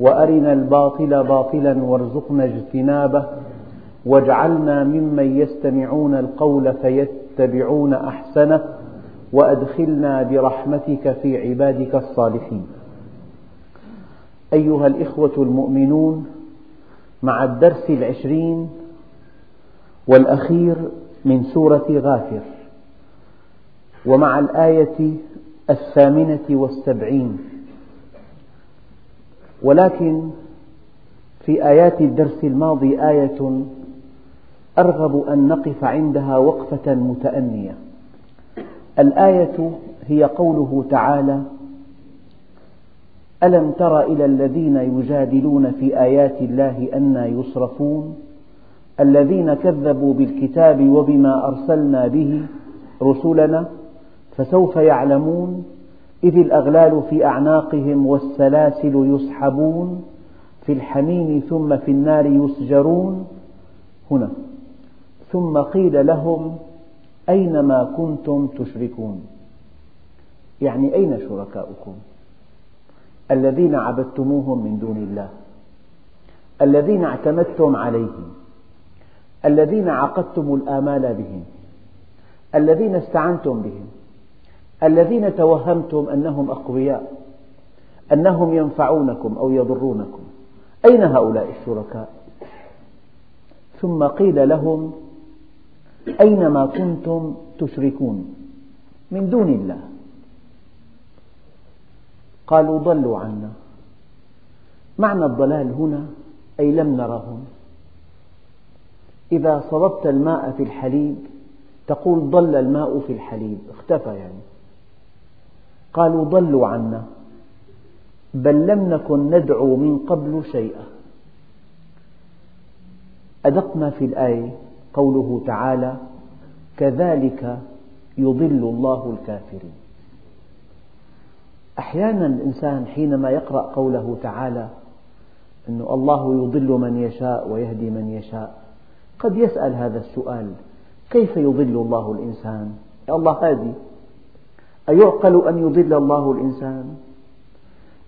وأرنا الباطل باطلا وارزقنا اجتنابه واجعلنا ممن يستمعون القول فيتبعون أحسنه وأدخلنا برحمتك في عبادك الصالحين. أيها الإخوة المؤمنون مع الدرس العشرين والأخير من سورة غافر ومع الآية الثامنة والسبعين ولكن في آيات الدرس الماضي آية أرغب أن نقف عندها وقفة متأنية. الآية هي قوله تعالى ألم تر إلى الذين يجادلون في آيات الله أنى يصرفون؟ الذين كذبوا بالكتاب وبما أرسلنا به رسلنا فسوف يعلمون؟ إذ الأغلال في أعناقهم والسلاسل يسحبون في الحميم ثم في النار يسجرون. هنا. ثم قيل لهم أين ما كنتم تشركون؟ يعني أين شركاؤكم؟ الذين عبدتموهم من دون الله. الذين اعتمدتم عليهم. الذين عقدتم الآمال بهم. الذين استعنتم بهم. الذين توهمتم أنهم أقوياء أنهم ينفعونكم أو يضرونكم. أين هؤلاء الشركاء؟ ثم قيل لهم أين ما كنتم تشركون؟ من دون الله. قالوا ضلوا عنا. معنى الضلال هنا أي لم نرهم. إذا صببت الماء في الحليب تقول ضل الماء في الحليب. اختفى يعني. قالوا ضلوا عنا. بل لم نكن ندعو من قبل شيئا. أدق ما في الآية قوله تعالى كذلك يضل الله الكافرين. أحيانا الإنسان حينما يقرأ قوله تعالى أن الله يضل من يشاء ويهدي من يشاء قد يسأل هذا السؤال كيف يضل الله الإنسان؟ الله هادي. أيعقل أن يضل الله الإنسان؟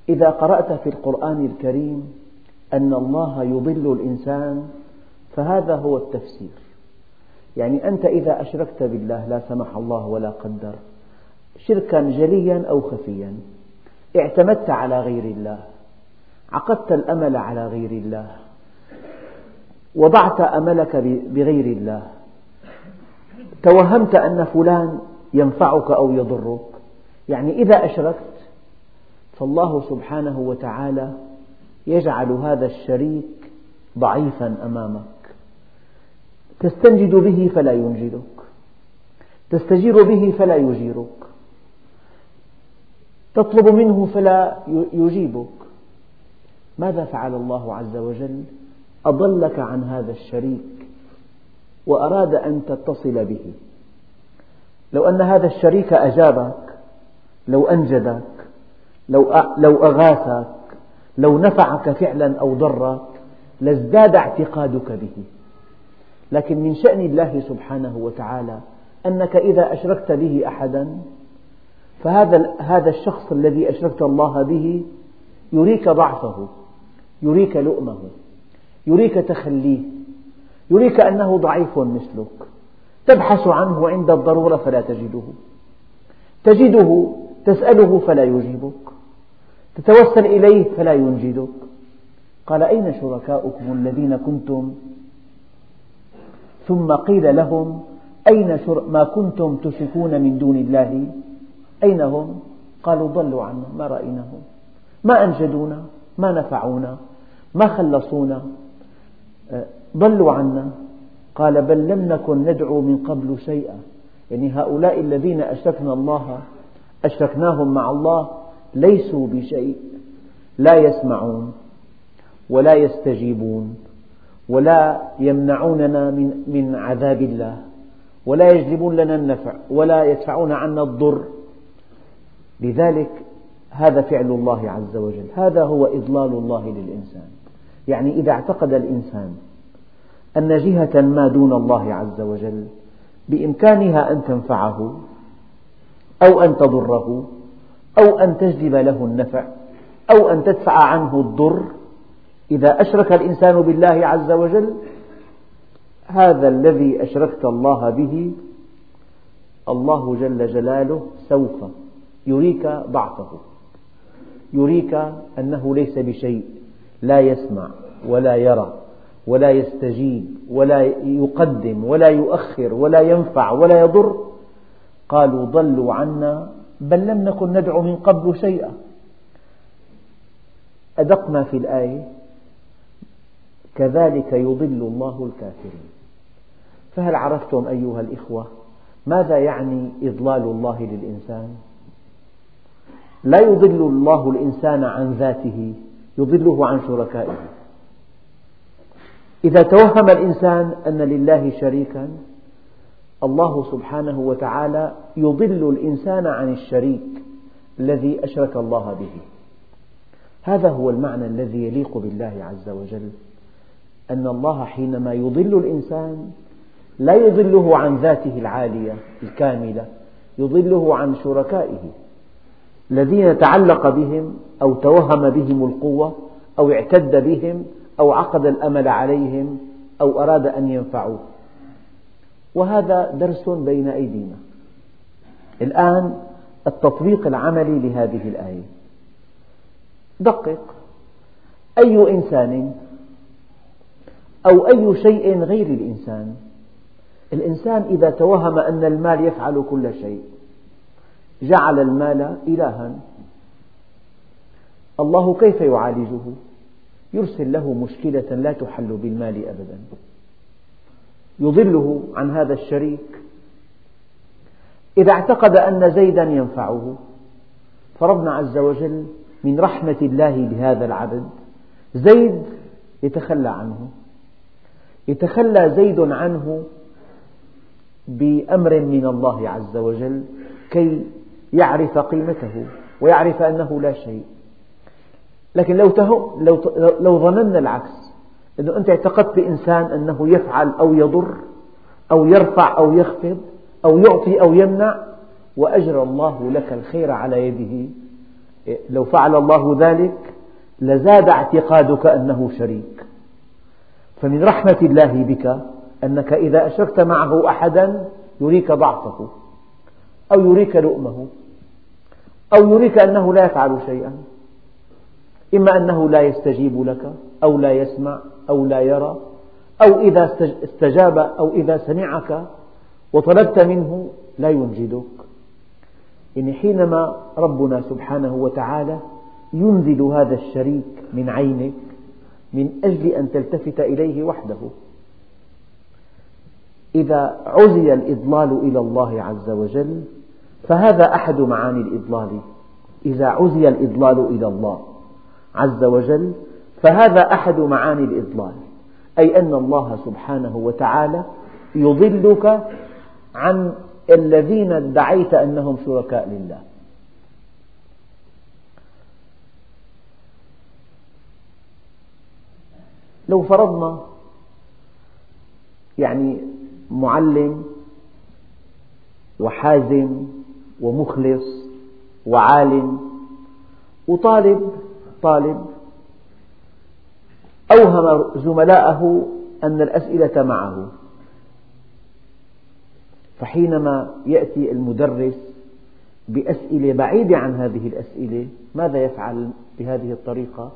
إذا قرأت في القرآن الكريم أن الله يضل الإنسان فهذا هو التفسير. يعني أنت إذا أشركت بالله لا سمح الله ولا قدر شركا جليا أو خفيا اعتمدت على غير الله عقدت الأمل على غير الله وضعت أملك بغير الله توهمت أن فلان ينفعك أو يضرك. يعني إذا أشركت فالله سبحانه وتعالى يجعل هذا الشريك ضعيفا أمامك. تستنجد به فلا ينجدك. تستجير به فلا يجيرك. تطلب منه فلا يجيبك. ماذا فعل الله عز وجل؟ أضلك عن هذا الشريك وأراد أن تتصل به. لو أن هذا الشريك أجابك لو أنجدك لو أغاثك لو نفعك فعلا أو ضرك لازداد اعتقادك به. لكن من شأن الله سبحانه وتعالى أنك إذا أشركت به أحدا فهذا هذا الشخص الذي أشركت الله به يريك ضعفه يريك لؤمه يريك تخليه يريك أنه ضعيف مثلك. تبحث عنه عند الضرورة فلا تجده. تجده تسأله فلا يجيبك. تتوسل إليه فلا ينجدك. قال أين شركاؤكم الذين كنتم؟ ثم قيل لهم أين ما كنتم تشركون من دون الله؟ أين هم؟ قالوا ضلوا عنا ما رأيناهم. ما أنجدونا؟ ما نفعونا؟ ما خلصونا؟ ضلوا عنا. قال بل لم نكن ندعو من قبل شيئا. يعني هؤلاء الذين أشركنا الله أشركناهم مع الله ليسوا بشيء. لا يسمعون ولا يستجيبون ولا يمنعوننا من, من عذاب الله ولا يجلبون لنا النفع ولا يدفعون عنا الضر. لذلك هذا فعل الله عز وجل. هذا هو إضلال الله للإنسان. يعني إذا اعتقد الإنسان أن جهة ما دون الله عز وجل بإمكانها أن تنفعه أو أن تضره أو أن تجلب له النفع أو أن تدفع عنه الضر. إذا أشرك الإنسان بالله عز وجل هذا الذي أشركت الله به الله جل جلاله سوف يريك ضعفه يريك أنه ليس بشيء لا يسمع ولا يرى. ولا يستجيب ولا يقدم ولا يؤخر ولا ينفع ولا يضر. قالوا ضلوا عنا بل لم نكن ندعو من قبل شيئا. أدق ما في الآية. كذلك يضل الله الكافرين. فهل عرفتم أيها الإخوة ماذا يعني إضلال الله للإنسان؟ لا يضل الله الإنسان عن ذاته يضله عن شركائه. إذا توهم الإنسان أن لله شريكا الله سبحانه وتعالى يضل الإنسان عن الشريك الذي أشرك الله به. هذا هو المعنى الذي يليق بالله عز وجل أن الله حينما يضل الإنسان لا يضله عن ذاته العالية الكاملة يضله عن شركائه الذين تعلق بهم أو توهم بهم القوة أو اعتد بهم أو عقد الأمل عليهم أو أراد أن ينفعوه. وهذا درس بين أيدينا. الآن التطبيق العملي لهذه الآية. دقق. أي إنسان أو أي شيء غير الإنسان الإنسان إذا توهم أن المال يفعل كل شيء جعل المال إلها. الله كيف يعالجه؟ يرسل له مشكلة لا تحل بالمال أبدا. يضله عن هذا الشريك. إذا اعتقد أن زيدا ينفعه فربنا عز وجل من رحمة الله بهذا العبد زيد يتخلى عنه. يتخلى زيد عنه بأمر من الله عز وجل كي يعرف قيمته ويعرف أنه لا شيء. لكن لو, لو, لو ظننا العكس أنه أنت اعتقدت بإنسان أنه يفعل أو يضر أو يرفع أو يخفض أو يعطي أو يمنع وأجرى الله لك الخير على يده. لو فعل الله ذلك لزاد اعتقادك أنه شريك. فمن رحمة الله بك أنك إذا أشركت معه أحدا يريك ضعفه أو يريك لؤمه أو يريك أنه لا يفعل شيئا. إما أنه لا يستجيب لك أو لا يسمع أو لا يرى أو إذا استجاب أو إذا سمعك وطلبت منه لا ينجدك. يعني حينما ربنا سبحانه وتعالى ينزل هذا الشريك من عينك من أجل أن تلتفت إليه وحده إذا عزي الإضلال إلى الله عز وجل فهذا أحد معاني الإضلال. إذا عزي الإضلال إلى الله. عز وجل فهذا أحد معاني الإضلال أي أن الله سبحانه وتعالى يضلك عن الذين ادعيت أنهم شركاء لله. لو فرضنا يعني معلم وحازم ومخلص وعالم وطالب طالب أوهم زملائه أن الأسئلة معه فحينما يأتي المدرس بأسئلة بعيدة عن هذه الأسئلة ماذا يفعل بهذه الطريقة؟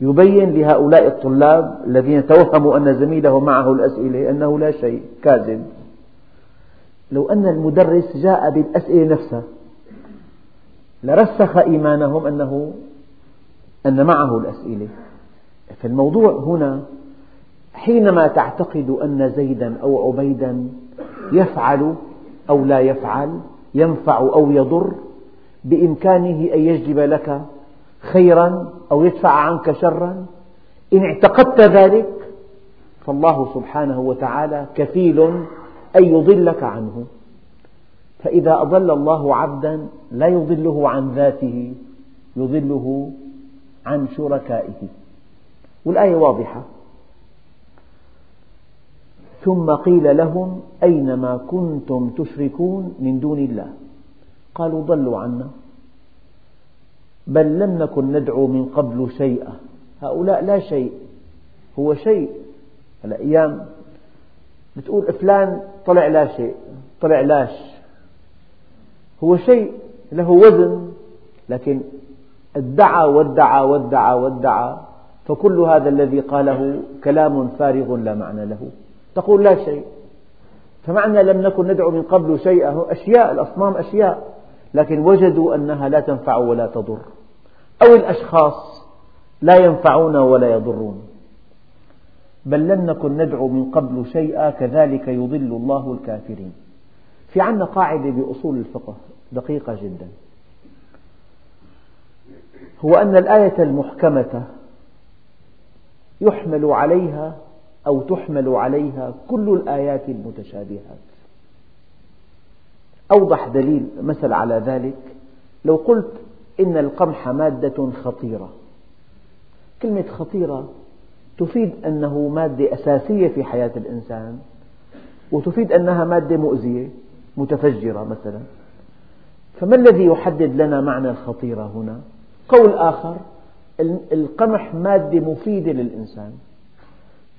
يبين لهؤلاء الطلاب الذين توهموا أن زميلهم معه الأسئلة أنه لا شيء كاذب لو أن المدرس جاء بالأسئلة نفسها لرسخ إيمانهم أنه أن معه الأسئلة. فالموضوع هنا حينما تعتقد أن زيدا أو عبيدا يفعل أو لا يفعل ينفع أو يضر بإمكانه أن يجلب لك خيرا أو يدفع عنك شرا إن اعتقدت ذلك فالله سبحانه وتعالى كفيل أن يضلك عنه. فإذا أضل الله عبدا لا يضله عن ذاته يضله عن شركائه. والآية واضحة. ثم قيل لهم أين ما كنتم تشركون من دون الله. قالوا ضلوا عنا. بل لم نكن ندعو من قبل شيئا. هؤلاء لا شيء. هو شيء. هلا أيام بتقول فلان طلع لا شيء. طلع لاش. هو شيء. له وزن. لكن ادعى وادعى وادعى وادعى فكل هذا الذي قاله كلام فارغ لا معنى له. تقول لا شيء. فمعنى لم نكن ندعو من قبل شيئا أشياء الأصنام أشياء لكن وجدوا أنها لا تنفع ولا تضر. أو الأشخاص لا ينفعون ولا يضرون. بل لم نكن ندعو من قبل شيئا كذلك يضل الله الكافرين. في عنا قاعدة بأصول الفقه دقيقة جدا. هو أن الآية المحكمة يحمل عليها أو تحمل عليها كل الآيات المتشابهات. أوضح دليل مثل على ذلك. لو قلت إن القمح مادة خطيرة. كلمة خطيرة تفيد أنه مادة أساسية في حياة الإنسان وتفيد أنها مادة مؤذية متفجرة مثلا. فما الذي يحدد لنا معنى الخطيرة هنا؟ قول آخر القمح مادة مفيدة للإنسان.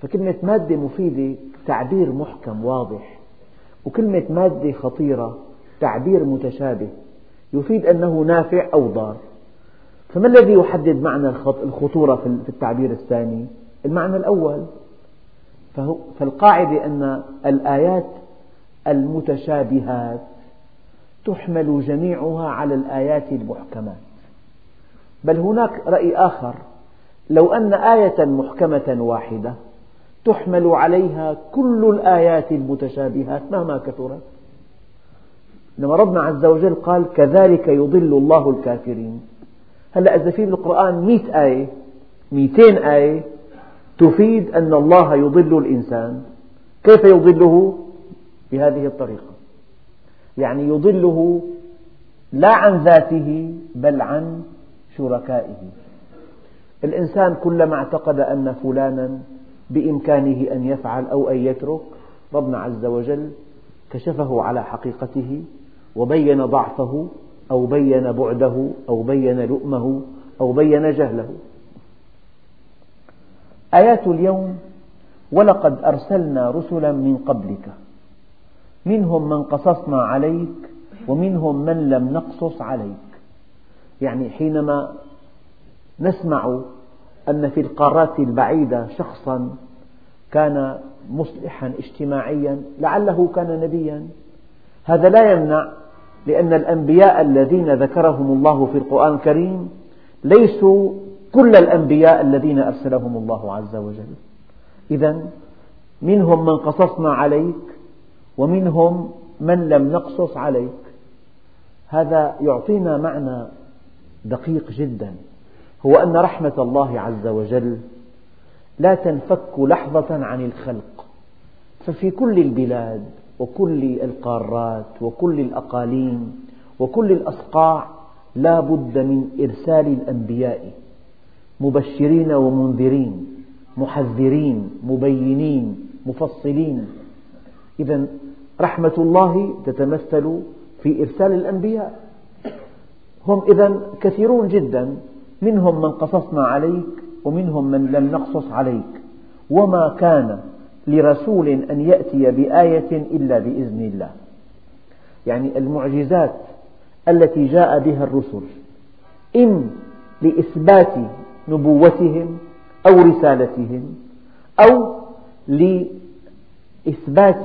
فكلمة مادة مفيدة تعبير محكم واضح وكلمة مادة خطيرة تعبير متشابه يفيد أنه نافع أو ضار. فما الذي يحدد معنى الخطورة في التعبير الثاني؟ المعنى الأول. فالقاعدة أن الآيات المتشابهات تحمل جميعها على الآيات المحكمات. بل هناك رأي آخر. لو أن آية محكمة واحدة تحمل عليها كل الآيات المتشابهات مهما كثرت. إنما ربنا عز وجل قال كذلك يضل الله الكافرين. هلأ إذا في بالقرآن مئة آية مئتين آية تفيد أن الله يضل الإنسان. كيف يضله؟ بهذه الطريقة. يعني يضله لا عن ذاته بل عن شركائه. الإنسان كلما اعتقد أن فلانا بإمكانه أن يفعل أو أن يترك ربنا عز وجل كشفه على حقيقته وبين ضعفه أو بين بعده أو بين لؤمه أو بين جهله. آيات اليوم ولقد أرسلنا رسلا من قبلك. منهم من قصصنا عليك ومنهم من لم نقصص عليك. يعني حينما نسمع أن في القارات البعيدة شخصا كان مصلحا اجتماعيا لعله كان نبيا هذا لا يمنع لأن الأنبياء الذين ذكرهم الله في القرآن الكريم ليسوا كل الأنبياء الذين أرسلهم الله عز وجل. إذا منهم من قصصنا عليك ومنهم من لم نقصص عليك. هذا يعطينا معنى دقيق جدا هو أن رحمة الله عز وجل لا تنفك لحظة عن الخلق. ففي كل البلاد وكل القارات وكل الأقاليم وكل الأصقاع لا بد من إرسال الأنبياء مبشرين ومنذرين محذرين مبينين مفصلين. إذا رحمة الله تتمثل في إرسال الأنبياء. هم إذا كثيرون جدا منهم من قصصنا عليك ومنهم من لم نقصص عليك. وما كان لرسول أن يأتي بآية إلا بإذن الله. يعني المعجزات التي جاء بها الرسل إن لإثبات نبوتهم أو رسالتهم أو لإثبات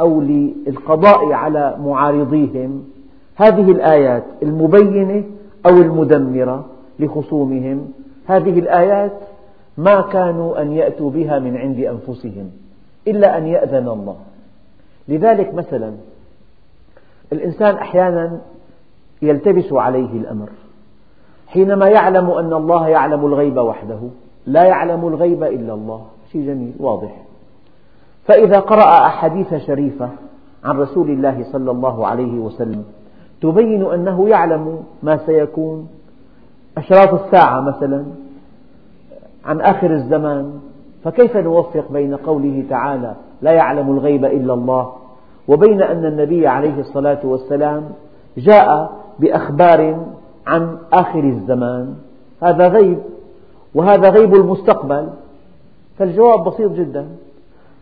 أو للقضاء على معارضيهم هذه الآيات المبينة أو المدمرة لخصومهم. هذه الآيات ما كانوا أن يأتوا بها من عند أنفسهم إلا أن يأذن الله. لذلك مثلا الإنسان أحيانا يلتبس عليه الأمر حينما يعلم أن الله يعلم الغيب وحده. لا يعلم الغيب إلا الله. شيء جميل واضح. فإذا قرأ أحاديث شريفة عن رسول الله صلى الله عليه وسلم تبين أنه يعلم ما سيكون. أشراط الساعة مثلا عن آخر الزمان فكيف نوفق بين قوله تعالى لا يعلم الغيب إلا الله وبين أن النبي عليه الصلاة والسلام جاء بأخبار عن آخر الزمان. هذا غيب وهذا غيب المستقبل. فالجواب بسيط جدا.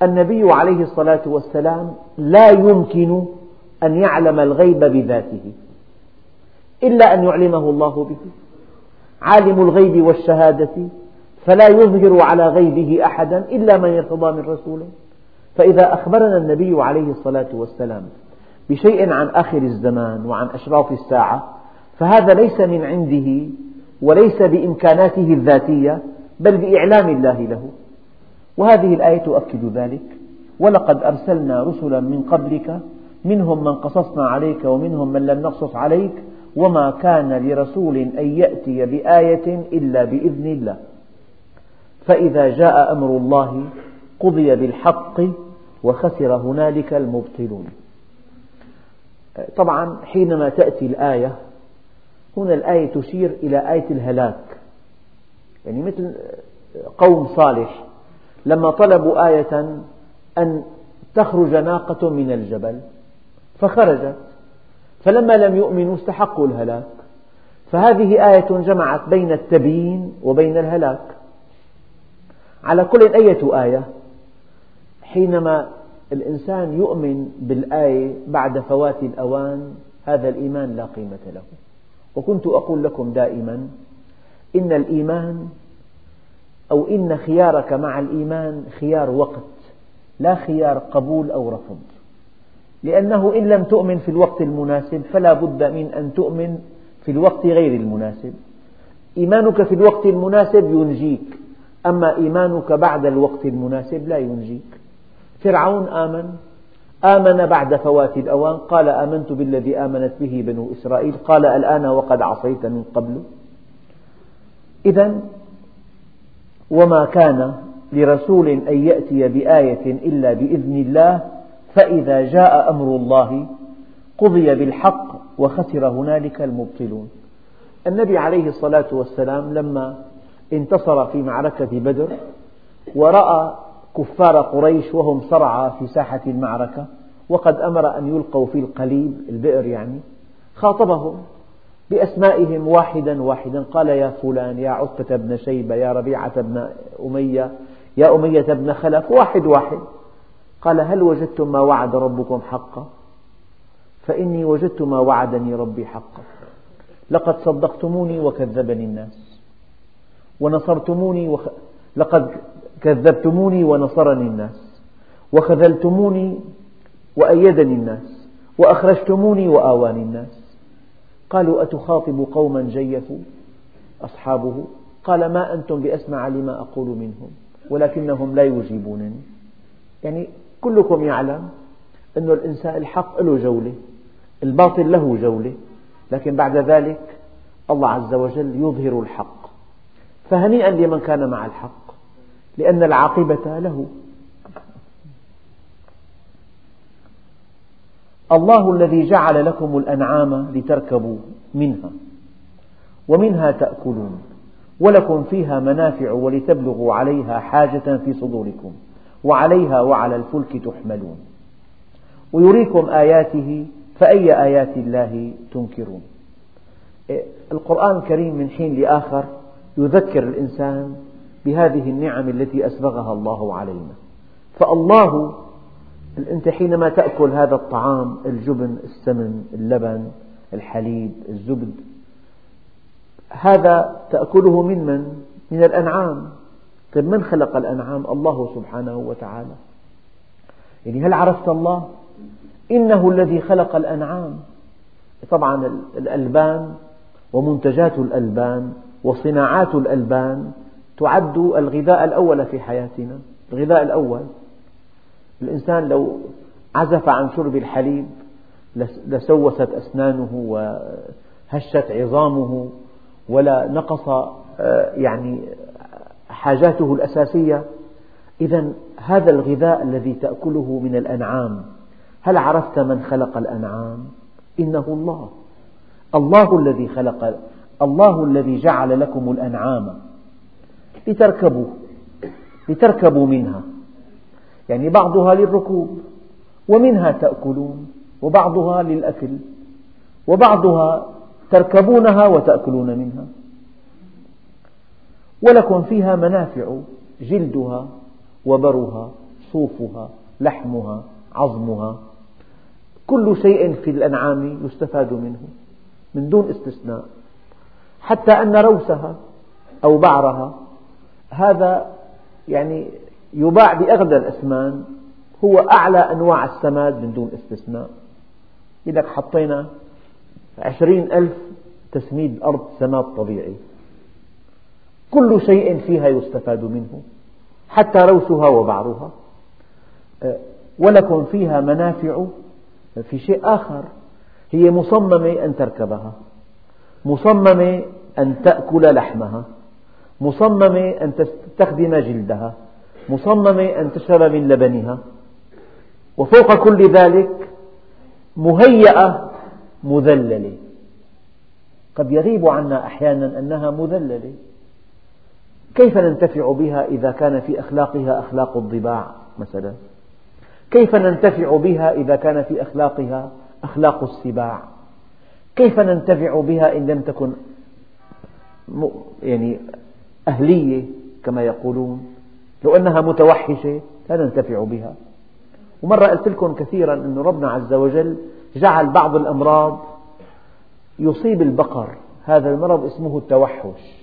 النبي عليه الصلاة والسلام لا يمكن أن يعلم الغيب بذاته إلا أن يعلمه الله به. عالم الغيب والشهادة فلا يظهر على غيبه أحدا إلا من يرتضى من رسوله. فإذا أخبرنا النبي عليه الصلاة والسلام بشيء عن آخر الزمان وعن أشراط الساعة فهذا ليس من عنده وليس بإمكاناته الذاتية بل بإعلام الله له. وهذه الآية تؤكد ذلك. ولقد أرسلنا رسلا من قبلك منهم من قصصنا عليك ومنهم من لم نقصص عليك وما كان لرسول أن يأتي بآية إلا بإذن الله. فإذا جاء أمر الله قضي بالحق وخسر هنالك المبطلون. طبعا حينما تأتي الآية هنا الآية تشير إلى آية الهلاك. يعني مثل قوم صالح لما طلبوا آية أن تخرج ناقة من الجبل فخرجت فلما لم يؤمنوا استحقوا الهلاك. فهذه آية جمعت بين التبيين وبين الهلاك. على كل أية آية حينما الإنسان يؤمن بالآية بعد فوات الأوان هذا الإيمان لا قيمة له. وكنت أقول لكم دائما إن الإيمان أو إن خيارك مع الإيمان خيار وقت لا خيار قبول أو رفض. لأنه إن لم تؤمن في الوقت المناسب فلا بد من أن تؤمن في الوقت غير المناسب. إيمانك في الوقت المناسب ينجيك أما إيمانك بعد الوقت المناسب لا ينجيك. فرعون آمن آمن بعد فوات الأوان قال آمنت بالذي آمنت به بنو إسرائيل قال الآن وقد عصيت من قبل. إذا وما كان لرسول أن يأتي بآية إلا بإذن الله فإذا جاء أمر الله قضي بالحق وخسر هنالك المبطلون. النبي عليه الصلاة والسلام لما انتصر في معركة بدر ورأى كفار قريش وهم صرعى في ساحة المعركة وقد أمر أن يلقوا في القليب البئر يعني خاطبهم بأسمائهم واحدا واحدا قال يا فلان يا عتبة بن شيبة يا ربيعة بن أمية يا أمية بن خلف واحد واحد. قال هل وجدتم ما وعد ربكم حقا؟ فإني وجدت ما وعدني ربي حقا. لقد صدقتموني وكذبني الناس. ونصرتموني وخ... لقد كذبتموني ونصرني الناس. وخذلتموني وأيدني الناس. وأخرجتموني وآواني الناس. قالوا أتخاطب قوما جيفوا؟ أصحابه. قال ما أنتم بأسمع لما أقول منهم ولكنهم لا يجيبونني. يعني كلكم يعلم أن الإنسان الحق له جولة الباطل له جولة لكن بعد ذلك الله عز وجل يظهر الحق. فهنيئا لمن كان مع الحق لأن العاقبة له. الله الذي جعل لكم الأنعام لتركبوا منها ومنها تأكلون ولكم فيها منافع ولتبلغوا عليها حاجة في صدوركم. وعليها وعلى الفلك تحملون. ويريكم آياته فأي آيات الله تنكرون؟ القرآن الكريم من حين لآخر يذكر الإنسان بهذه النعم التي أسبغها الله علينا. فالله أنت حينما تأكل هذا الطعام الجبن السمن اللبن الحليب الزبد هذا تأكله من من؟ من الأنعام. طيب من خلق الأنعام؟ الله سبحانه وتعالى يعني هل عرفت الله؟ إنه الذي خلق الأنعام طبعا الألبان ومنتجات الألبان وصناعات الألبان تعد الغذاء الأول في حياتنا الغذاء الأول الإنسان لو عزف عن شرب الحليب لسوست أسنانه وهشت عظامه ولا نقص آه، يعني حاجاته الأساسية. إذا هذا الغذاء الذي تأكله من الأنعام هل عرفت من خلق الأنعام؟ إنه الله. الله الذي خلق الله الذي جعل لكم الأنعام. لتركبوا لتركبوا منها. يعني بعضها للركوب ومنها تأكلون وبعضها للأكل وبعضها تركبونها وتأكلون منها. ولكم فيها منافع جلدها وبرها صوفها لحمها عظمها. كل شيء في الأنعام يستفاد منه من دون استثناء. حتى أن روسها أو بعرها هذا يعني يباع بأغلى الأثمان هو أعلى أنواع السماد من دون استثناء. لك حطينا عشرين ألف تسميد أرض سماد طبيعي. كل شيء فيها يستفاد منه حتى روسها وبعرها. أه، ولكم فيها منافع في شيء آخر هي مصممة أن تركبها مصممة أن تأكل لحمها مصممة أن تستخدم جلدها مصممة أن تشرب من لبنها. وفوق كل ذلك مهيئة مذللة. قد يغيب عنا أحيانا أنها مذللة. كيف ننتفع بها إذا كان في أخلاقها أخلاق الضباع مثلا؟ كيف ننتفع بها إذا كان في أخلاقها أخلاق السباع؟ كيف ننتفع بها إن لم تكن يعني أهلية كما يقولون؟ لو أنها متوحشة لا ننتفع بها. ومرة قلت لكم كثيرا أن ربنا عز وجل جعل بعض الأمراض يصيب البقر. هذا المرض اسمه التوحش.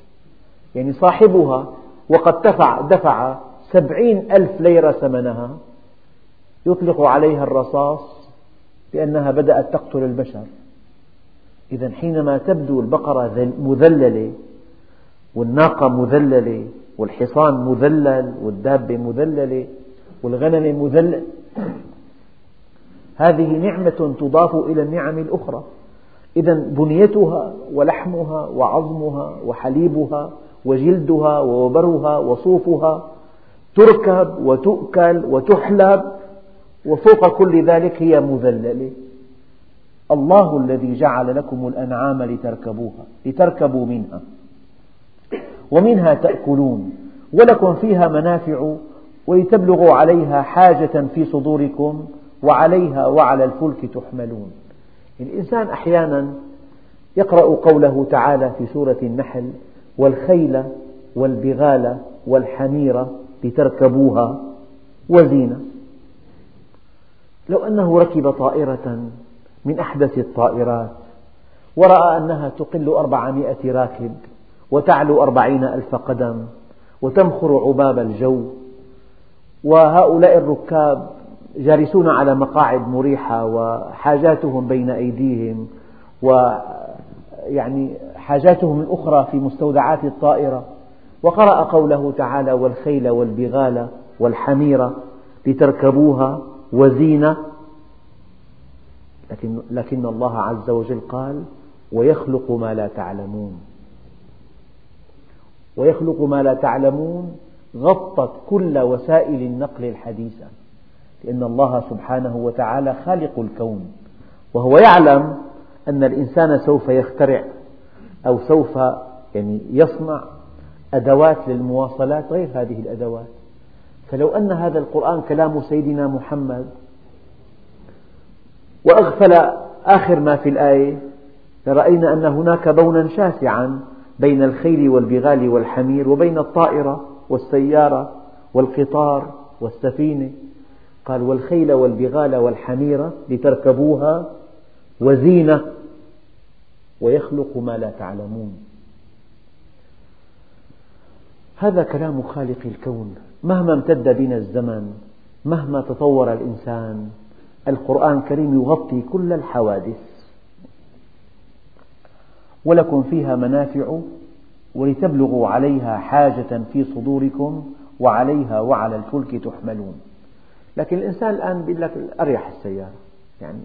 يعني صاحبها وقد دفع, دفع سبعين ألف ليرة ثمنها يطلق عليها الرصاص لأنها بدأت تقتل البشر. إذا حينما تبدو البقرة مذللة والناقة مذللة والحصان مذلل والدابة مذللة والغنم مذلل هذه نعمة تضاف إلى النعم الأخرى. إذا بنيتها ولحمها وعظمها وحليبها وجلدها ووبرها وصوفها تركب وتؤكل وتحلب وفوق كل ذلك هي مذللة. الله الذي جعل لكم الأنعام لتركبوها لتركبوا منها. ومنها تأكلون ولكم فيها منافع ولتبلغوا عليها حاجة في صدوركم وعليها وعلى الفلك تحملون. الإنسان أحيانا يقرأ قوله تعالى في سورة النحل والخيل والبغال والحمير لتركبوها وزينة. لو أنه ركب طائرة من أحدث الطائرات ورأى أنها تقل أربعمائة راكب وتعلو أربعين ألف قدم وتمخر عباب الجو وهؤلاء الركاب جالسون على مقاعد مريحة وحاجاتهم بين أيديهم ويعني حاجاتهم الأخرى في مستودعات الطائرة وقرأ قوله تعالى والخيل والبغال والحمير لتركبوها وزينة لكن, لكن الله عز وجل قال ويخلق ما لا تعلمون ويخلق ما لا تعلمون غطت كل وسائل النقل الحديثة لأن الله سبحانه وتعالى خالق الكون وهو يعلم أن الإنسان سوف يخترع أو سوف يعني يصنع أدوات للمواصلات غير هذه الأدوات. فلو أن هذا القرآن كلام سيدنا محمد وأغفل آخر ما في الآية لرأينا أن هناك بونا شاسعا بين الخيل والبغال والحمير وبين الطائرة والسيارة والقطار والسفينة. قال والخيل والبغال والحمير لتركبوها وزينة ويخلق ما لا تعلمون. هذا كلام خالق الكون. مهما امتد بنا الزمن مهما تطور الإنسان القرآن الكريم يغطي كل الحوادث. ولكم فيها منافع ولتبلغوا عليها حاجة في صدوركم وعليها وعلى الفلك تحملون. لكن الإنسان الآن يقول لك أريح السيارة. يعني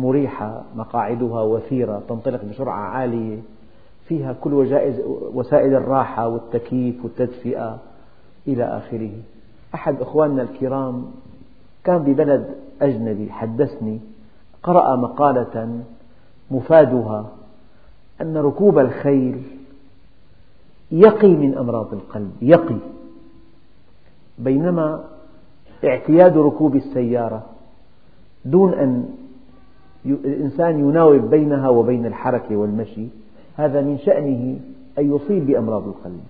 مريحة مقاعدها وثيرة تنطلق بسرعة عالية. فيها كل وسائل الراحة والتكييف والتدفئة إلى آخره. أحد إخواننا الكرام كان ببلد أجنبي حدثني قرأ مقالة مفادها أن ركوب الخيل يقي من أمراض القلب يقي. بينما اعتياد ركوب السيارة دون أن الإنسان يناوب بينها وبين الحركة والمشي هذا من شأنه أن يصيب بأمراض القلب.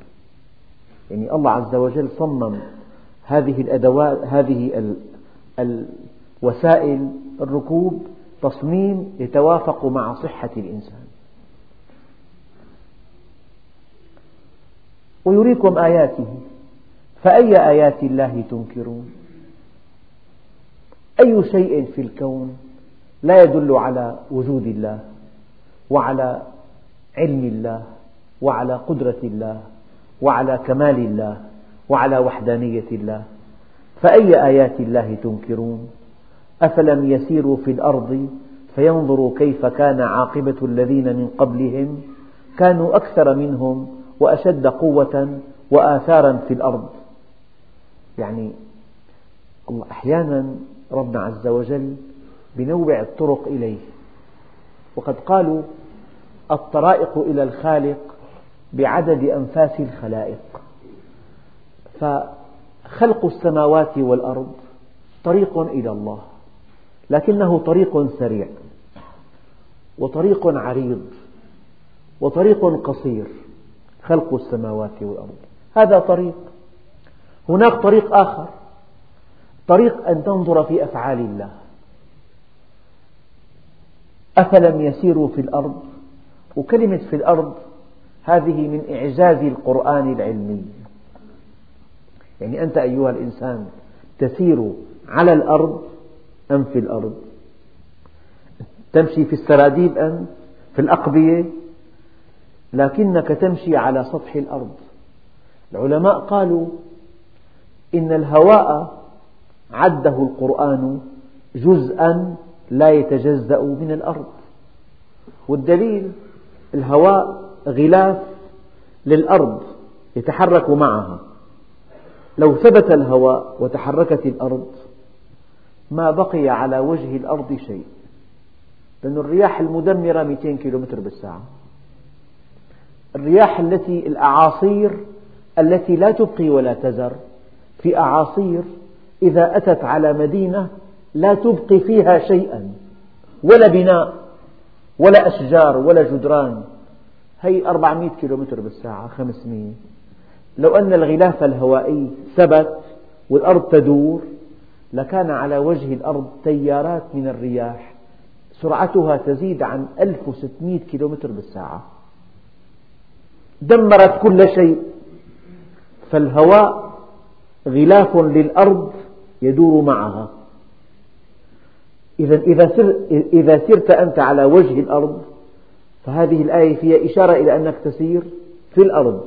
يعني الله عز وجل صمم هذه الأدوات هذه الوسائل الركوب تصميم يتوافق مع صحة الإنسان. ويريكم آياته. فأي آيات الله تنكرون؟ أي شيء في الكون؟ لا يدل على وجود الله وعلى علم الله وعلى قدرة الله وعلى كمال الله وعلى وحدانية الله. فأي آيات الله تنكرون؟ أفلم يسيروا في الأرض فينظروا كيف كان عاقبة الذين من قبلهم؟ كانوا أكثر منهم وأشد قوة وآثارا في الأرض. يعني أحيانا ربنا عز وجل بنوع الطرق إليه. وقد قالوا الطرائق إلى الخالق بعدد أنفاس الخلائق. فخلق السماوات والأرض طريق إلى الله لكنه طريق سريع وطريق عريض وطريق قصير خلق السماوات والأرض. هذا طريق. هناك طريق آخر طريق أن تنظر في أفعال الله. أفلم يسيروا في الأرض؟ وكلمة في الأرض هذه من إعجاز القرآن العلمي. يعني أنت أيها الإنسان تسير على الأرض أم في الأرض؟ تمشي في السراديب أم في الأقبية؟ لكنك تمشي على سطح الأرض. العلماء قالوا إن الهواء عده القرآن جزءا لا يتجزأ من الأرض. والدليل الهواء غلاف للأرض يتحرك معها. لو ثبت الهواء وتحركت الأرض ما بقي على وجه الأرض شيء. لأن الرياح المدمرة 200 كيلومتر بالساعة. الرياح التي الأعاصير التي لا تبقي ولا تذر في أعاصير إذا أتت على مدينة لا تبقي فيها شيئا ولا بناء ولا أشجار ولا جدران. هي 400 كيلومتر بالساعة 500 لو أن الغلاف الهوائي ثبت والأرض تدور لكان على وجه الأرض تيارات من الرياح. سرعتها تزيد عن 1600 كيلومتر بالساعة. دمرت كل شيء. فالهواء غلاف للأرض يدور معها. إذا إذا سرت أنت على وجه الأرض فهذه الآية فيها إشارة إلى أنك تسير في الأرض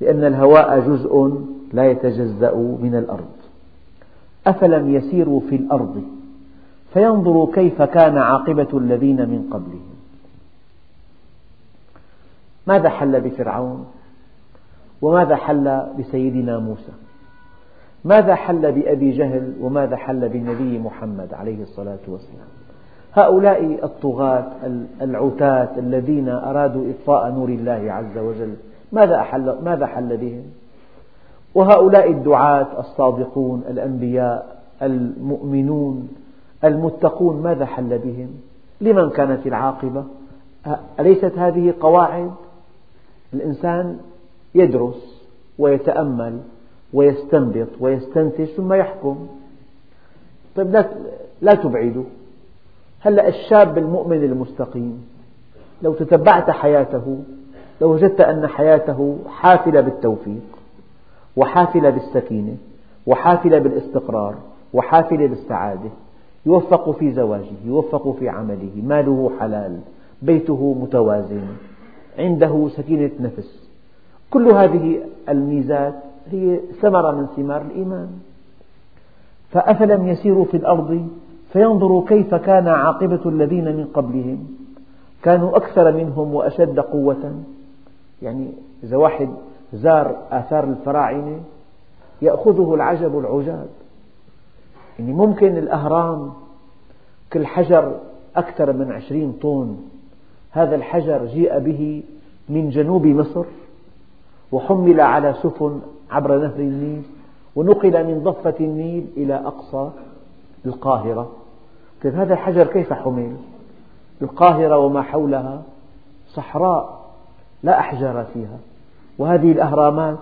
لأن الهواء جزء لا يتجزأ من الأرض. أفلم يسيروا في الأرض؟ فينظروا كيف كان عاقبة الذين من قبلهم. ماذا حل بفرعون؟ وماذا حل بسيدنا موسى؟ ماذا حل بأبي جهل وماذا حل بالنبي محمد عليه الصلاة والسلام؟ هؤلاء الطغاة العتاة الذين أرادوا إطفاء نور الله عز وجل ماذا, حل, ماذا حل بهم؟ وهؤلاء الدعاة الصادقون الأنبياء المؤمنون المتقون ماذا حل بهم؟ لمن كانت العاقبة؟ أليست هذه قواعد؟ الإنسان يدرس ويتأمل ويستنبط ويستنتج ثم يحكم. طيب لا, تبعدوا هلأ الشاب المؤمن المستقيم لو تتبعت حياته لوجدت أن حياته حافلة بالتوفيق وحافلة بالسكينة وحافلة بالاستقرار وحافلة بالسعادة يوفق في زواجه يوفق في عمله ماله حلال بيته متوازن عنده سكينة نفس كل هذه الميزات هي ثمرة من ثمار الإيمان. فأفلم يسيروا في الأرض فينظروا كيف كان عاقبة الذين من قبلهم. كانوا أكثر منهم وأشد قوة. يعني إذا واحد زار آثار الفراعنة يأخذه العجب العجاب يعني ممكن الأهرام كل حجر أكثر من عشرين طن. هذا الحجر جيء به من جنوب مصر وحمل على سفن عبر نهر النيل ونقل من ضفة النيل إلى أقصى القاهرة. طيب هذا الحجر كيف حمل؟ القاهرة وما حولها صحراء لا أحجار فيها وهذه الأهرامات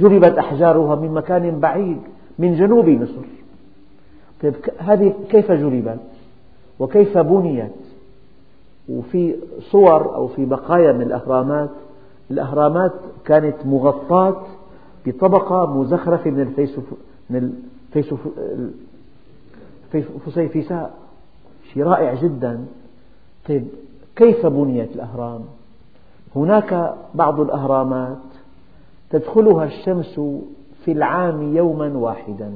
جربت أحجارها من مكان بعيد من جنوب مصر. طيب هذه كيف جربت؟ وكيف بنيت؟ وفي صور أو في بقايا من الأهرامات الأهرامات كانت مغطاة بطبقة مزخرفة من الفسيفساء شيء رائع جدا. طيب كيف بنيت الأهرام؟ هناك بعض الأهرامات تدخلها الشمس في العام يوما واحدا.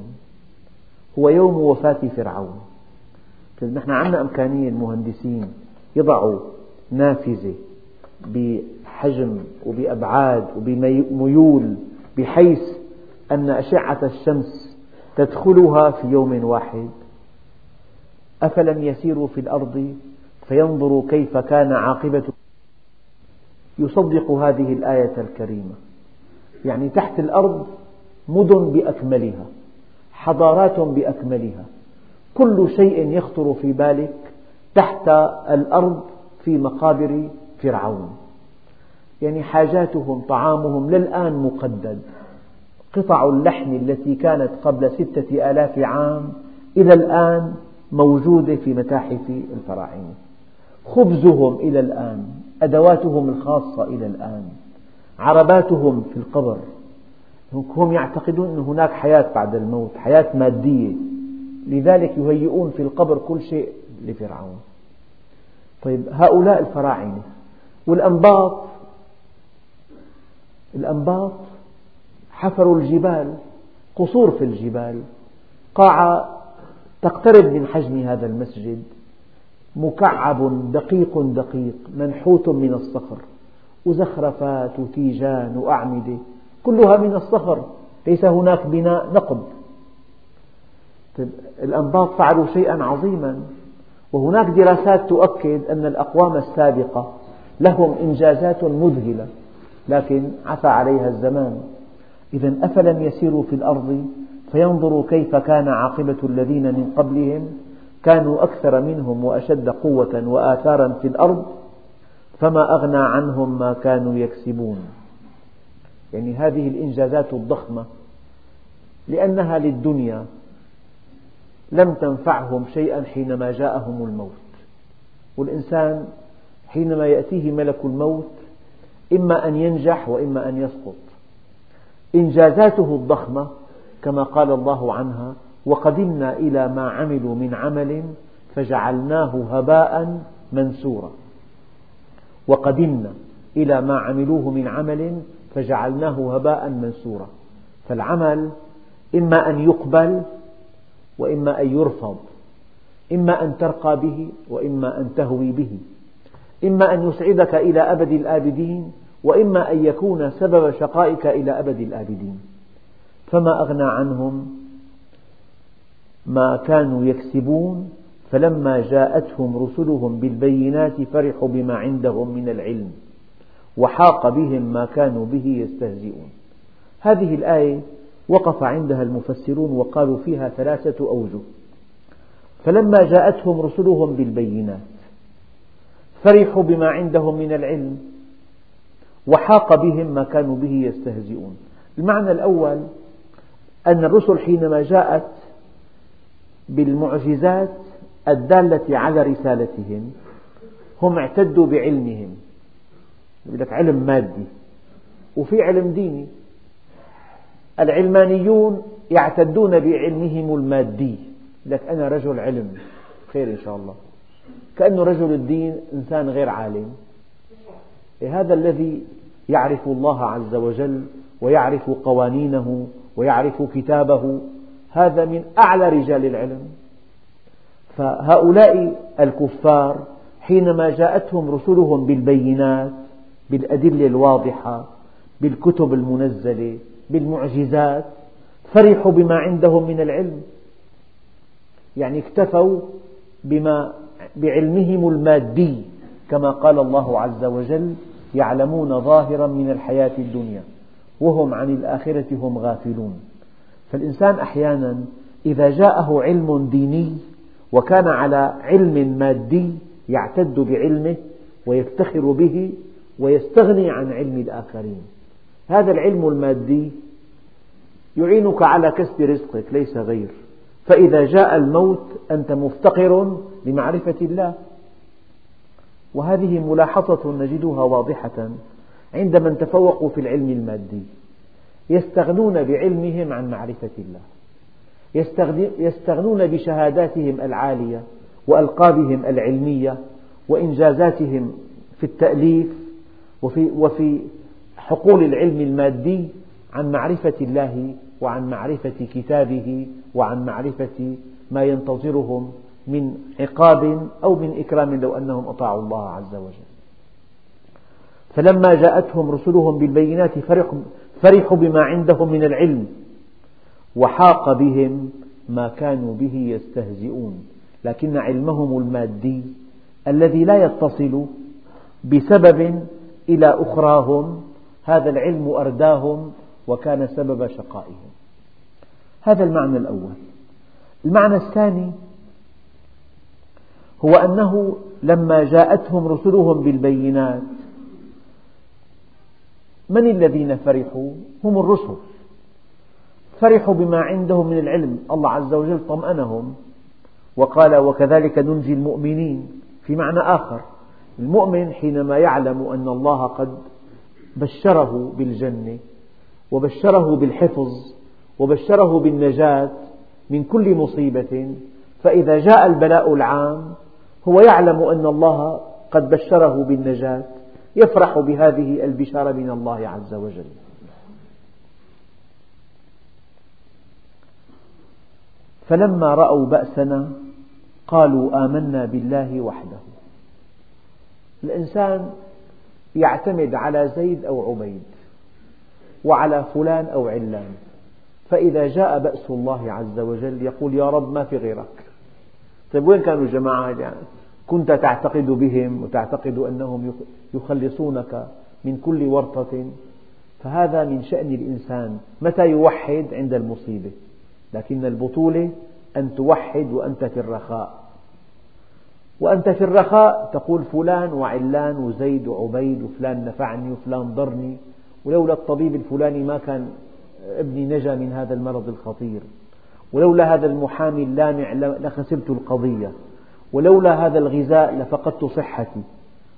هو يوم وفاة فرعون. طيب نحن عندنا إمكانية المهندسين يضعوا نافذة بحجم وبأبعاد وبميول بحيث أن أشعة الشمس تدخلها في يوم واحد. أفلم يسيروا في الأرض فينظروا كيف كان عاقبة يصدق هذه الآية الكريمة. يعني تحت الأرض مدن بأكملها حضارات بأكملها. كل شيء يخطر في بالك تحت الأرض في مقابر فرعون. يعني حاجاتهم طعامهم للآن مقدد. قطع اللحم التي كانت قبل ستة آلاف عام إلى الآن موجودة في متاحف الفراعنة. خبزهم إلى الآن أدواتهم الخاصة إلى الآن عرباتهم في القبر. هم يعتقدون أن هناك حياة بعد الموت حياة مادية. لذلك يهيئون في القبر كل شيء لفرعون. طيب هؤلاء الفراعنة والأنباط الأنباط حفروا الجبال قصور في الجبال. قاعة تقترب من حجم هذا المسجد مكعب دقيق دقيق منحوت من الصخر. وزخرفات وتيجان وأعمدة كلها من الصخر. ليس هناك بناء نقب. طيب الأنباط فعلوا شيئا عظيما. وهناك دراسات تؤكد أن الأقوام السابقة لهم إنجازات مذهلة. لكن عفى عليها الزمان. إذا أفلم يسيروا في الأرض فينظروا كيف كان عاقبة الذين من قبلهم كانوا أكثر منهم وأشد قوة وآثارا في الأرض فما أغنى عنهم ما كانوا يكسبون. يعني هذه الإنجازات الضخمة لأنها للدنيا لم تنفعهم شيئا حينما جاءهم الموت. والإنسان حينما يأتيه ملك الموت إما أن ينجح وإما أن يسقط. إنجازاته الضخمة كما قال الله عنها وقدمنا إلى ما عملوا من عمل فجعلناه هباء منثورا. وقدمنا إلى ما عملوه من عمل فجعلناه هباء منثورا. فالعمل إما أن يقبل وإما أن يرفض إما أن ترقى به وإما أن تهوي به إما أن يسعدك إلى أبد الآبدين وإما أن يكون سبب شقائك إلى أبد الآبدين. فما أغنى عنهم ما كانوا يكسبون فلما جاءتهم رسلهم بالبينات فرحوا بما عندهم من العلم وحاق بهم ما كانوا به يستهزئون. هذه الآية وقف عندها المفسرون وقالوا فيها ثلاثة أوجه. فلما جاءتهم رسلهم بالبينات فرحوا بما عندهم من العلم وحاق بهم ما كانوا به يستهزئون. المعنى الأول أن الرسل حينما جاءت بالمعجزات الدالة على رسالتهم هم اعتدوا بعلمهم. يقول لك علم مادي وفي علم ديني. العلمانيون يعتدون بعلمهم المادي. لك أنا رجل علم. خير إن شاء الله. كأنه رجل الدين إنسان غير عالم. هذا الذي يعرف الله عز وجل ويعرف قوانينه ويعرف كتابه هذا من أعلى رجال العلم. فهؤلاء الكفار حينما جاءتهم رسلهم بالبينات بالأدلة الواضحة بالكتب المنزلة بالمعجزات فرحوا بما عندهم من العلم. يعني اكتفوا بما بعلمهم المادي كما قال الله عز وجل يعلمون ظاهرا من الحياة الدنيا وهم عن الآخرة هم غافلون. فالإنسان أحيانا إذا جاءه علم ديني وكان على علم مادي يعتد بعلمه ويفتخر به ويستغني عن علم الآخرين. هذا العلم المادي يعينك على كسب رزقك ليس غير. فإذا جاء الموت أنت مفتقر لمعرفة الله. وهذه ملاحظة نجدها واضحة عند من تفوقوا في العلم المادي. يستغنون بعلمهم عن معرفة الله. يستغنون بشهاداتهم العالية وألقابهم العلمية وإنجازاتهم في التأليف وفي, وفي حقول العلم المادي عن معرفة الله وعن معرفة كتابه وعن معرفة ما ينتظرهم من عقاب أو من إكرام لو أنهم أطاعوا الله عز وجل. فلما جاءتهم رسلهم بالبينات فرحوا بما عندهم من العلم وحاق بهم ما كانوا به يستهزئون. لكن علمهم المادي الذي لا يتصل بسبب إلى أخراهم هذا العلم أرداهم وكان سبب شقائهم. هذا المعنى الأول. المعنى الثاني هو أنه لما جاءتهم رسلهم بالبينات من الذين فرحوا؟ هم الرسل. فرحوا بما عندهم من العلم. الله عز وجل طمأنهم وقال وكذلك ننجي المؤمنين. في معنى آخر المؤمن حينما يعلم أن الله قد بشره بالجنة وبشره بالحفظ وبشره بالنجاة من كل مصيبة فإذا جاء البلاء العام هو يعلم أن الله قد بشره بالنجاة يفرح بهذه البشارة من الله عز وجل. فلما رأوا بأسنا قالوا آمنا بالله وحده. الإنسان يعتمد على زيد أو عبيد وعلى فلان أو علان فإذا جاء بأس الله عز وجل يقول يا رب ما في غيرك؟ طيب وين كانوا الجماعة يعني كنت تعتقد بهم وتعتقد أنهم يخلصونك من كل ورطة. فهذا من شأن الإنسان. متى يوحد عند المصيبة؟ لكن البطولة أن توحد وأنت في الرخاء. وأنت في الرخاء تقول فلان وعلان وزيد وعبيد وفلان نفعني وفلان ضرني ولولا الطبيب الفلاني ما كان ابني نجا من هذا المرض الخطير. ولولا هذا المحامي اللامع لخسرت القضية. ولولا هذا الغذاء لفقدت صحتي.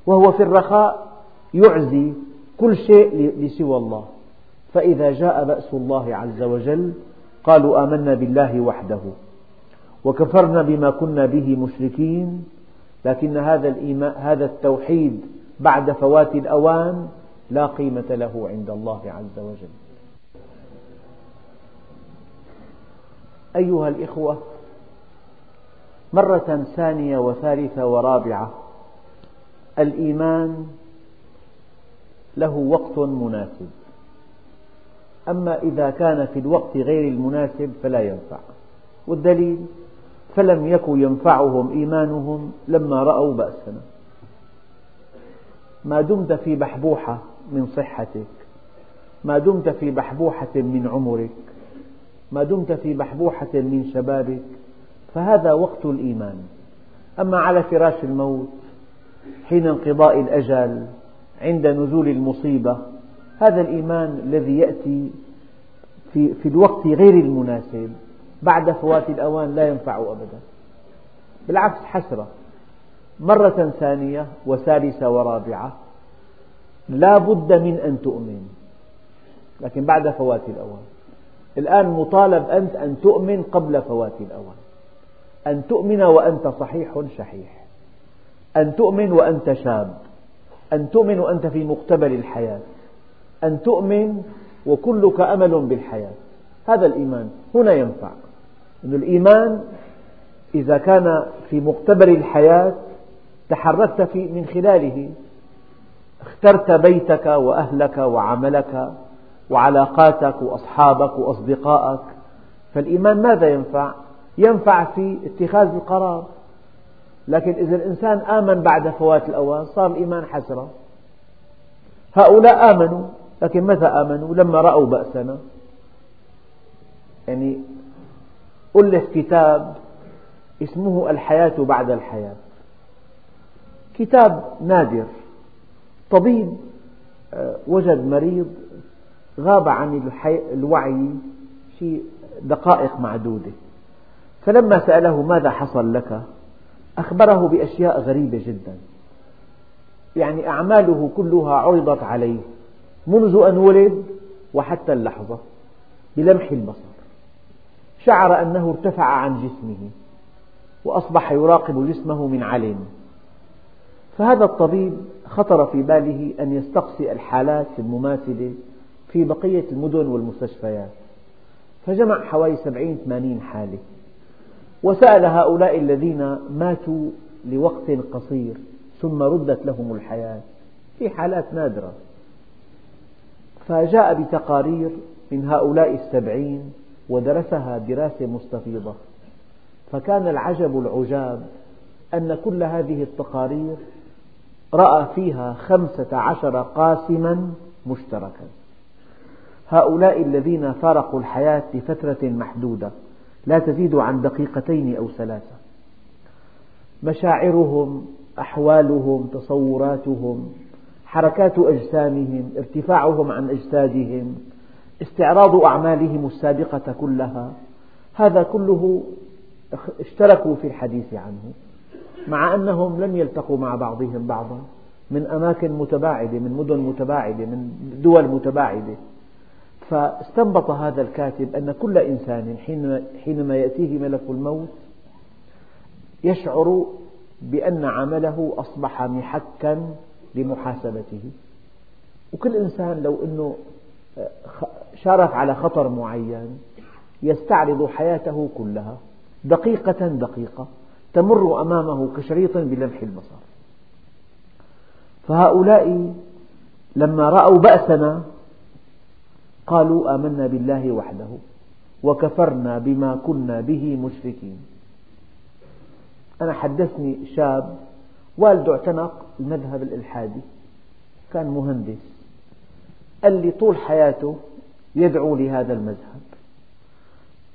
وهو في الرخاء يعزي كل شيء لسوى الله. فإذا جاء بأس الله عز وجل قالوا آمنا بالله وحده. وكفرنا بما كنا به مشركين. لكن هذا الإيمان هذا التوحيد بعد فوات الأوان لا قيمة له عند الله عز وجل. أيها الإخوة، مرة ثانية وثالثة ورابعة، الإيمان له وقت مناسب، أما إذا كان في الوقت غير المناسب فلا ينفع، والدليل فلم يك ينفعهم إيمانهم لما رأوا بأسنا. ما دمت في بحبوحة من صحتك ما دمت في بحبوحة من عمرك ما دمت في بحبوحة من شبابك فهذا وقت الإيمان. أما على فراش الموت حين انقضاء الأجل عند نزول المصيبة هذا الإيمان الذي يأتي في, في الوقت غير المناسب بعد فوات الأوان لا ينفع أبدا. بالعكس حسرة. مرة ثانية وثالثة ورابعة لا بد من أن تؤمن لكن بعد فوات الأوان. الآن مطالب أنت أن تؤمن قبل فوات الأوان. أن تؤمن وأنت صحيح شحيح. أن تؤمن وأنت شاب. أن تؤمن وأنت في مقتبل الحياة. أن تؤمن وكلك أمل بالحياة. هذا الإيمان. هنا ينفع. أن الإيمان إذا كان في مقتبل الحياة تحركت في من خلاله. اخترت بيتك وأهلك وعملك. وعلاقاتك وأصحابك وأصدقائك. فالإيمان ماذا ينفع؟ ينفع في اتخاذ القرار. لكن إذا الإنسان آمن بعد فوات الأوان صار الإيمان حسرة. هؤلاء آمنوا لكن متى آمنوا؟ لما رأوا بأسنا. يعني ألف كتاب اسمه الحياة بعد الحياة. كتاب نادر طبيب آه، وجد مريض غاب عن الوعي في دقائق معدودة. فلما سأله ماذا حصل لك أخبره بأشياء غريبة جدا. يعني أعماله كلها عرضت عليه منذ أن ولد وحتى اللحظة بلمح البصر. شعر أنه ارتفع عن جسمه وأصبح يراقب جسمه من علم. فهذا الطبيب خطر في باله أن يستقصي الحالات المماثلة في بقية المدن والمستشفيات. فجمع حوالي سبعين ثمانين حالة. وسأل هؤلاء الذين ماتوا لوقت قصير ثم ردت لهم الحياة. في حالات نادرة. فجاء بتقارير من هؤلاء السبعين ودرسها دراسة مستفيضة. فكان العجب العجاب أن كل هذه التقارير رأى فيها خمسة عشر قاسما مشتركا. هؤلاء الذين فارقوا الحياة لفترة محدودة لا تزيد عن دقيقتين أو ثلاثة. مشاعرهم أحوالهم تصوراتهم حركات أجسامهم ارتفاعهم عن أجسادهم استعراض أعمالهم السابقة كلها هذا كله اشتركوا في الحديث عنه مع أنهم لم يلتقوا مع بعضهم بعضا من أماكن متباعدة من مدن متباعدة من دول متباعدة. فاستنبط هذا الكاتب أن كل إنسان حينما يأتيه ملك الموت يشعر بأن عمله أصبح محكا لمحاسبته. وكل إنسان لو أنه شارف على خطر معين يستعرض حياته كلها دقيقة دقيقة تمر أمامه كشريط بلمح البصر. فهؤلاء لما رأوا بأسنا قالوا آمنا بالله وحده وكفرنا بما كنا به مشركين. أنا حدثني شاب والده اعتنق المذهب الإلحادي كان مهندس. قال لي طول حياته يدعو لهذا المذهب.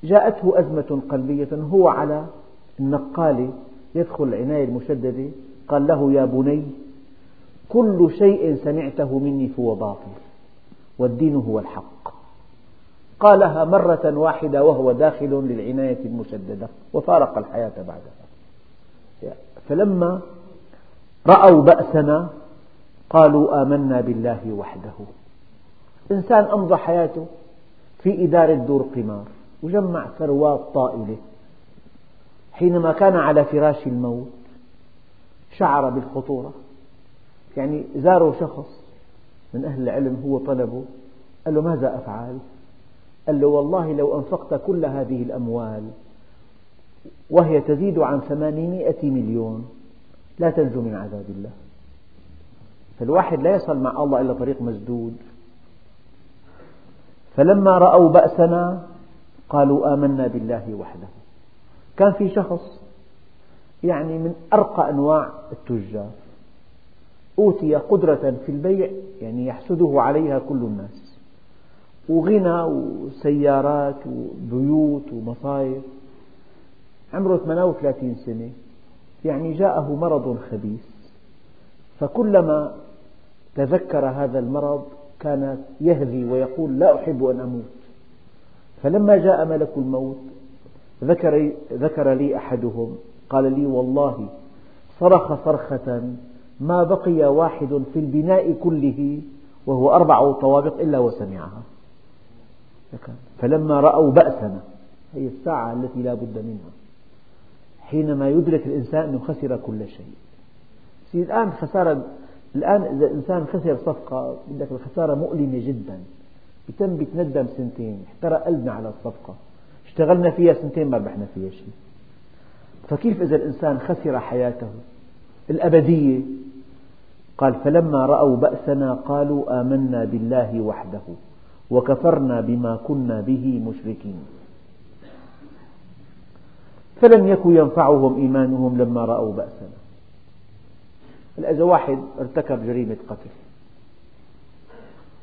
جاءته أزمة قلبية هو على النقالة يدخل العناية المشددة قال له يا بني كل شيء سمعته مني فهو باطل. والدين هو الحق. قالها مرة واحدة وهو داخل للعناية المشددة وفارق الحياة بعدها. فلما رأوا بأسنا قالوا آمنا بالله وحده. إنسان أمضى حياته في إدارة دور قمار وجمع ثروات طائلة. حينما كان على فراش الموت شعر بالخطورة. يعني زاره شخص من أهل العلم هو طلبه قال له ماذا أفعل؟ قال له والله لو أنفقت كل هذه الأموال وهي تزيد عن ثمانمائة مليون لا تنجو من عذاب الله. فالواحد لا يصل مع الله إلا طريق مسدود. فلما رأوا بأسنا قالوا آمنا بالله وحده. كان في شخص يعني من أرقى أنواع التجار. أوتي قدرة في البيع يعني يحسده عليها كل الناس. وغنى وسيارات وبيوت ومصايف. عمره 38 سنة. يعني جاءه مرض خبيث. فكلما تذكر هذا المرض كان يهذي ويقول لا أحب أن أموت. فلما جاء ملك الموت ذكر, ذكر لي أحدهم. قال لي والله صرخ صرخة ما بقي واحد في البناء كله وهو أربع طوابق إلا وسمعها. فلما رأوا بأسنا هي الساعة التي لا بد منها حينما يدرك الإنسان أنه خسر كل شيء. الآن خسارة الآن إذا الإنسان خسر صفقة بدك الخسارة مؤلمة جدا. يتم بيتندم سنتين احترق قلبنا على الصفقة. اشتغلنا فيها سنتين ما ربحنا فيها شيء. فكيف إذا الإنسان خسر حياته الأبدية؟ قال فلما رأوا بأسنا قالوا آمنا بالله وحده وكفرنا بما كنا به مشركين. فلم يكن ينفعهم إيمانهم لما رأوا بأسنا. إذا واحد ارتكب جريمة قتل.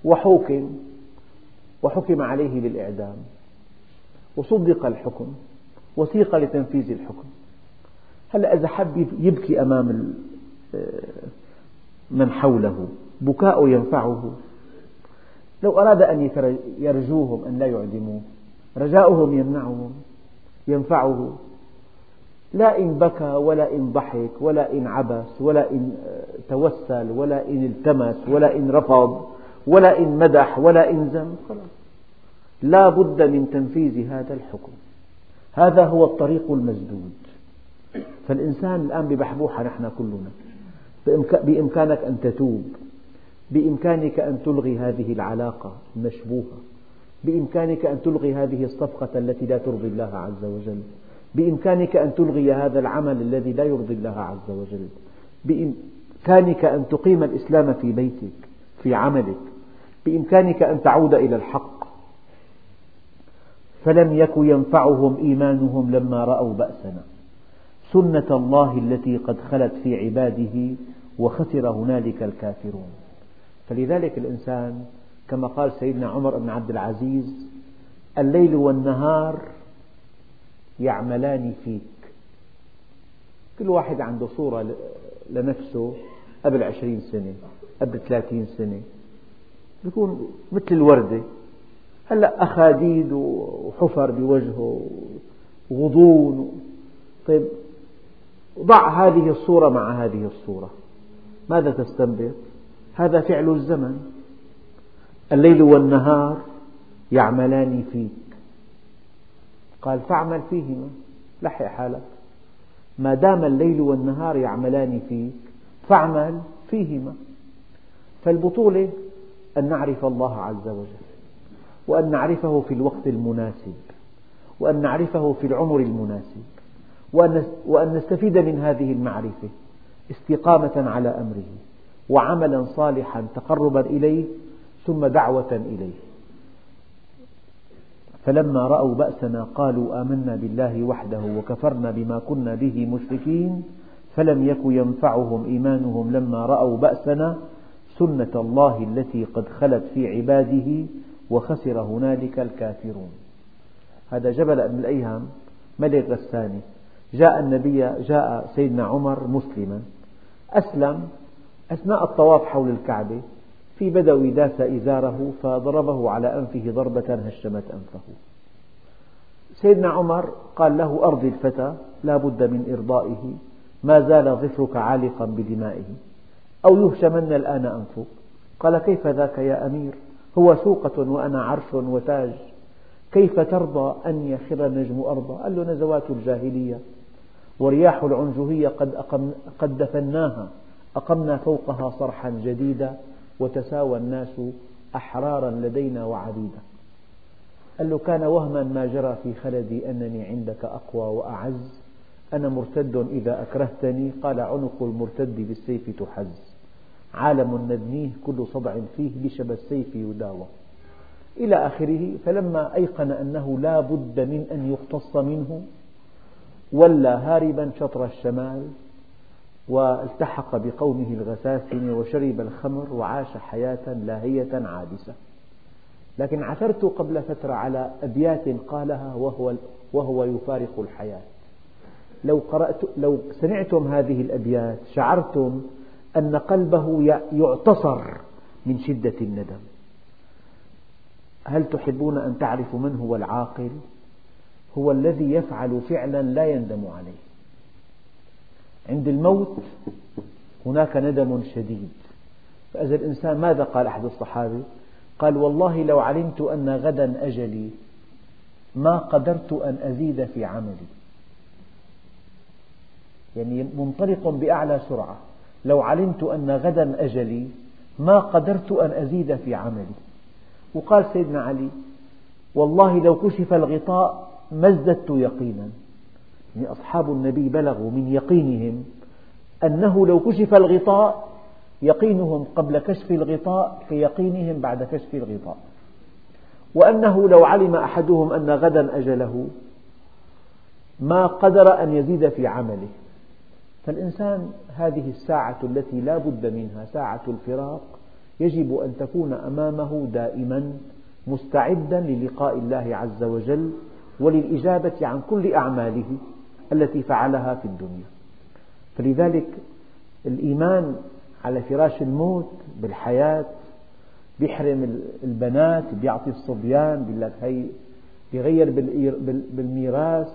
وحوكم وحكم عليه بالإعدام وصدق الحكم وسيق لتنفيذ الحكم. هلا إذا حب يبكي أمام من حوله بكاء ينفعه. لو أراد أن يرجوهم أن لا يعدموه رجاؤهم يمنعهم ينفعه. لا إن بكى ولا إن ضحك ولا إن عبس ولا إن توسل ولا إن التمس ولا إن رفض ولا إن مدح ولا إن ذم لا بد من تنفيذ هذا الحكم. هذا هو الطريق المسدود. فالإنسان الآن ببحبوحة نحن كلنا. بإمكانك أن تتوب. بإمكانك أن تلغي هذه العلاقة المشبوهة. بإمكانك أن تلغي هذه الصفقة التي لا ترضي الله عز وجل. بإمكانك أن تلغي هذا العمل الذي لا يرضي الله عز وجل. بإمكانك أن تقيم الإسلام في بيتك في عملك. بإمكانك أن تعود إلى الحق. فلم يك ينفعهم إيمانهم لما رأوا بأسنا. سنة الله التي قد خلت في عباده وخسر هنالك الكافرون. فلذلك الإنسان كما قال سيدنا عمر بن عبد العزيز الليل والنهار يعملان فيك. كل واحد عنده صورة لنفسه قبل عشرين سنة قبل ثلاثين سنة. يكون مثل الوردة. هلأ أخاديد وحفر بوجهه وغضون. طيب ضع هذه الصورة مع هذه الصورة. ماذا تستنبط؟ هذا فعل الزمن. الليل والنهار يعملان فيك. قال فاعمل فيهما لحق حالك. ما دام الليل والنهار يعملان فيك فاعمل فيهما. فالبطولة أن نعرف الله عز وجل وأن نعرفه في الوقت المناسب وأن نعرفه في العمر المناسب وأن نستفيد من هذه المعرفة. استقامة على أمره وعملا صالحا تقربا إليه ثم دعوة إليه. فلما رأوا بأسنا قالوا آمنا بالله وحده وكفرنا بما كنا به مشركين فلم يك ينفعهم إيمانهم لما رأوا بأسنا سنة الله التي قد خلت في عباده وخسر هنالك الكافرون. هذا جبل بن الأيهم ملك غساني جاء النبي جاء سيدنا عمر مسلما. أسلم أثناء الطواف حول الكعبة في بدوي داس إزاره فضربه على أنفه ضربة هشمت أنفه. سيدنا عمر قال له أرضي الفتى لا بد من إرضائه ما زال ظفرك عالقا بدمائه. أو يهشمن الآن أنفك. قال كيف ذاك يا أمير؟ هو سوقة وأنا عرش وتاج. كيف ترضى أن يخر النجم أرضا؟ قال له نزوات الجاهلية. ورياح العنجهية قد, أقم قد دفناها. أقمنا فوقها صرحا جديدا وتساوى الناس أحرارا لدينا وعبيدا قال له كان وهما ما جرى في خلدي أنني عندك أقوى وأعز. أنا مرتد إذا أكرهتني. قال عنق المرتد بالسيف تحز. عالم ندنيه كل صدع فيه بشب السيف يداوى. إلى آخره فلما أيقن أنه لا بد من أن يقتص منه ولى هاربا شطر الشمال والتحق بقومه الغساسنة وشرب الخمر وعاش حياة لاهية عابسة. لكن عثرت قبل فترة على أبيات قالها وهو, وهو يفارق الحياة. لو, قرأت لو سمعتم هذه الأبيات شعرتم أن قلبه يعتصر من شدة الندم. هل تحبون أن تعرفوا من هو العاقل؟ هو الذي يفعل فعلا لا يندم عليه. عند الموت هناك ندم شديد. فإذا الإنسان ماذا قال أحد الصحابة قال والله لو علمت أن غدا أجلي ما قدرت أن أزيد في عملي. يعني منطلق بأعلى سرعة. لو علمت أن غدا أجلي ما قدرت أن أزيد في عملي. وقال سيدنا علي والله لو كشف الغطاء ما ازددت يقينا؟ يعني أصحاب النبي بلغوا من يقينهم أنه لو كشف الغطاء يقينهم قبل كشف الغطاء كيقينهم بعد كشف الغطاء. وأنه لو علم أحدهم أن غدا أجله ما قدر أن يزيد في عمله. فالإنسان هذه الساعة التي لا بد منها ساعة الفراق يجب أن تكون أمامه دائما مستعدا للقاء الله عز وجل وللإجابة عن كل أعماله التي فعلها في الدنيا. فلذلك الإيمان على فراش الموت بالحياة بيحرم البنات بيعطي الصبيان بيقول لك هي بيغير بالميراث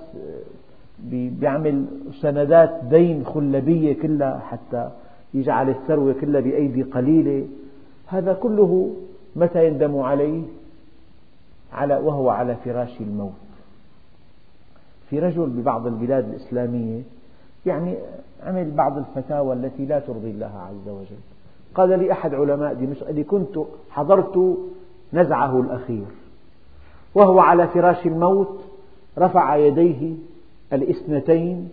بيعمل سندات دين خلبية كلها حتى يجعل الثروة كلها بأيدي قليلة. هذا كله متى يندم عليه؟ على وهو على فراش الموت. في رجل ببعض البلاد الإسلامية يعني عمل بعض الفتاوى التي لا ترضي الله عز وجل. قال لي أحد علماء دمشق اللي كنت حضرت نزعه الأخير وهو على فراش الموت رفع يديه الاثنتين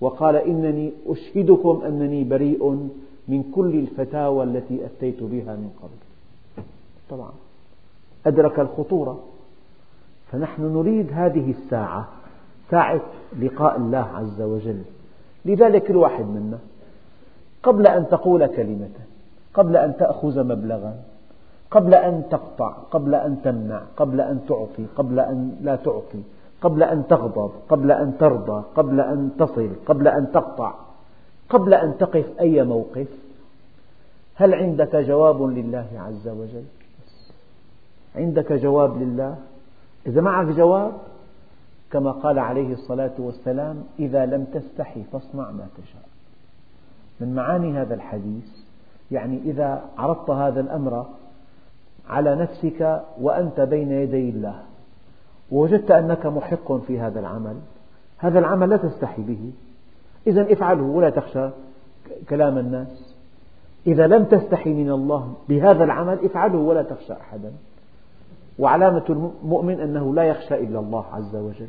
وقال إنني أشهدكم أنني بريء من كل الفتاوى التي أتيت بها من قبل. طبعا أدرك الخطورة. فنحن نريد هذه الساعة ساعة لقاء الله عز وجل لذلك كل واحد منا قبل أن تقول كلمة قبل أن تأخذ مبلغا قبل أن تقطع قبل أن تمنع قبل أن تعطي قبل أن لا تعطي قبل أن تغضب قبل أن ترضى قبل أن تصل قبل أن تقطع قبل أن تقف أي موقف هل عندك جواب لله عز وجل عندك جواب لله إذا معك جواب كما قال عليه الصلاة والسلام إذا لم تستحي فاصنع ما تشاء. من معاني هذا الحديث يعني إذا عرضت هذا الأمر على نفسك وأنت بين يدي الله ووجدت أنك محق في هذا العمل هذا العمل لا تستحي به. إذا افعله ولا تخشى كلام الناس. إذا لم تستحي من الله بهذا العمل افعله ولا تخشى أحدا. وعلامة المؤمن أنه لا يخشى إلا الله عز وجل.